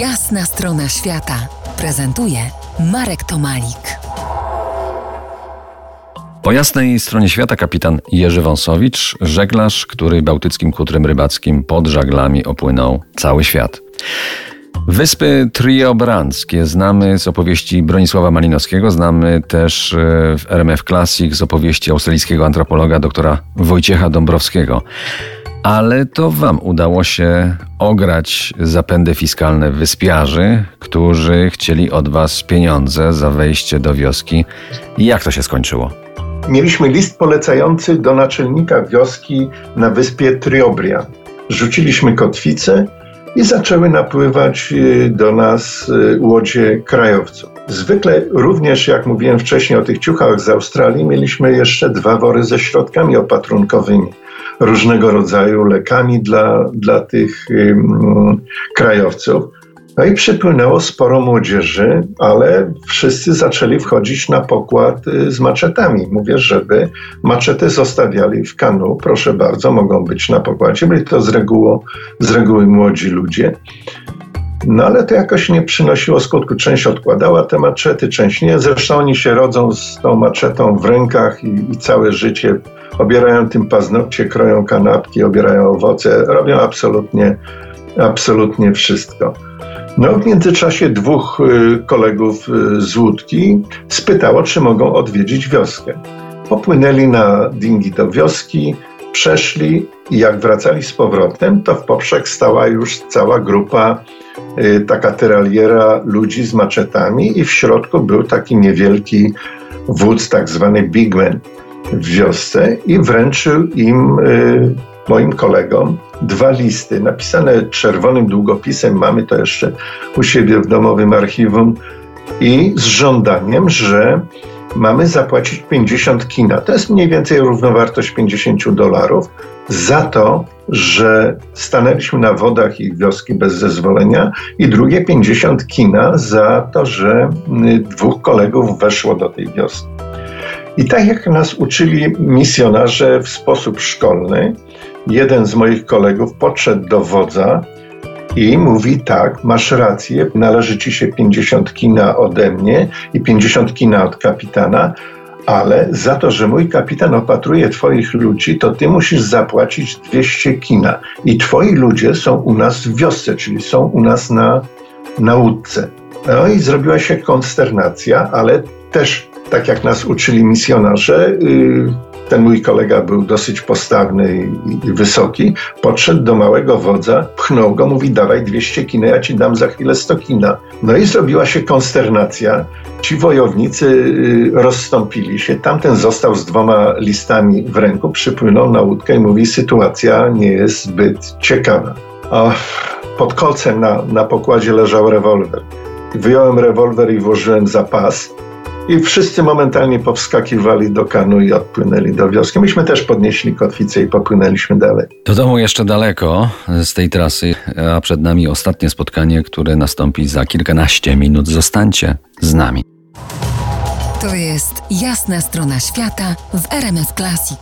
Jasna strona świata prezentuje Marek Tomalik. Po jasnej stronie świata kapitan Jerzy Wąsowicz, żeglarz, który bałtyckim kutrem rybackim pod żaglami opłynął cały świat. Wyspy Triobrandzkie znamy z opowieści Bronisława Malinowskiego, znamy też e, w RMF Classic z opowieści australijskiego antropologa doktora Wojciecha Dąbrowskiego. Ale to Wam udało się ograć zapędy fiskalne wyspiarzy, którzy chcieli od Was pieniądze za wejście do wioski. Jak to się skończyło? Mieliśmy list polecający do naczelnika wioski na wyspie Triobria. Rzuciliśmy kotwicę i zaczęły napływać y, do nas y, łodzie krajowców. Zwykle również, jak mówiłem wcześniej o tych ciuchach z Australii, mieliśmy jeszcze dwa wory ze środkami opatrunkowymi, różnego rodzaju lekami dla, dla tych krajowców. No i przypłynęło sporo młodzieży, ale wszyscy zaczęli wchodzić na pokład y, z maczetami. Mówię, żeby maczety zostawiali w kanu. Proszę bardzo, mogą być na pokładzie. Byli to z, reguły, z reguły młodzi ludzie. No ale to jakoś nie przynosiło skutku. Część odkładała te maczety, część nie. Zresztą oni się rodzą z tą maczetą w rękach i, i całe życie obierają tym paznokcie, kroją kanapki, obierają owoce, robią absolutnie, absolutnie wszystko. No, w międzyczasie dwóch y, kolegów y, z łódki spytało, czy mogą odwiedzić wioskę. Popłynęli na dingi do wioski, przeszli i jak wracali z powrotem, to w poprzek stała już cała grupa, y, taka tyraliera ludzi z maczetami i w środku był taki niewielki wódz, tak zwany bigman w wiosce i wręczył im moim kolegom dwa listy napisane czerwonym długopisem, mamy to jeszcze u siebie w domowym archiwum, i z żądaniem, że mamy zapłacić 50 kina. To jest mniej więcej równowartość 50 dolarów za to, że stanęliśmy na wodach ich wioski bez zezwolenia i drugie 50 kina za to, że y, dwóch kolegów weszło do tej wioski. I tak jak nas uczyli misjonarze w sposób szkolny, jeden z moich kolegów podszedł do wodza i mówi tak, masz rację, należy ci się 50 kina ode mnie i 50 kina od kapitana, ale za to, że mój kapitan opatruje twoich ludzi, to ty musisz zapłacić 200 kina. I twoi ludzie są u nas w wiosce, czyli są u nas na, na łódce. No i zrobiła się konsternacja, ale też tak jak nas uczyli misjonarze, y, ten mój kolega był dosyć postawny i, wysoki, podszedł do małego wodza, pchnął go, mówi dawaj 200 kina, ja ci dam za chwilę 100 kina. No i zrobiła się konsternacja. Ci wojownicy y, rozstąpili się, tamten został z dwoma listami w ręku, przypłynął na łódkę i mówi sytuacja nie jest zbyt ciekawa. O, pod kolcem na, na pokładzie leżał rewolwer. Wyjąłem rewolwer i włożyłem za pas i wszyscy momentalnie powskakiwali do kanu i odpłynęli do wioski. Myśmy też podnieśli kotwicę i popłynęliśmy dalej. Do domu jeszcze daleko z tej trasy, a przed nami ostatnie spotkanie, które nastąpi za kilkanaście minut. Zostańcie z nami. To jest jasna strona świata w RMS Classic.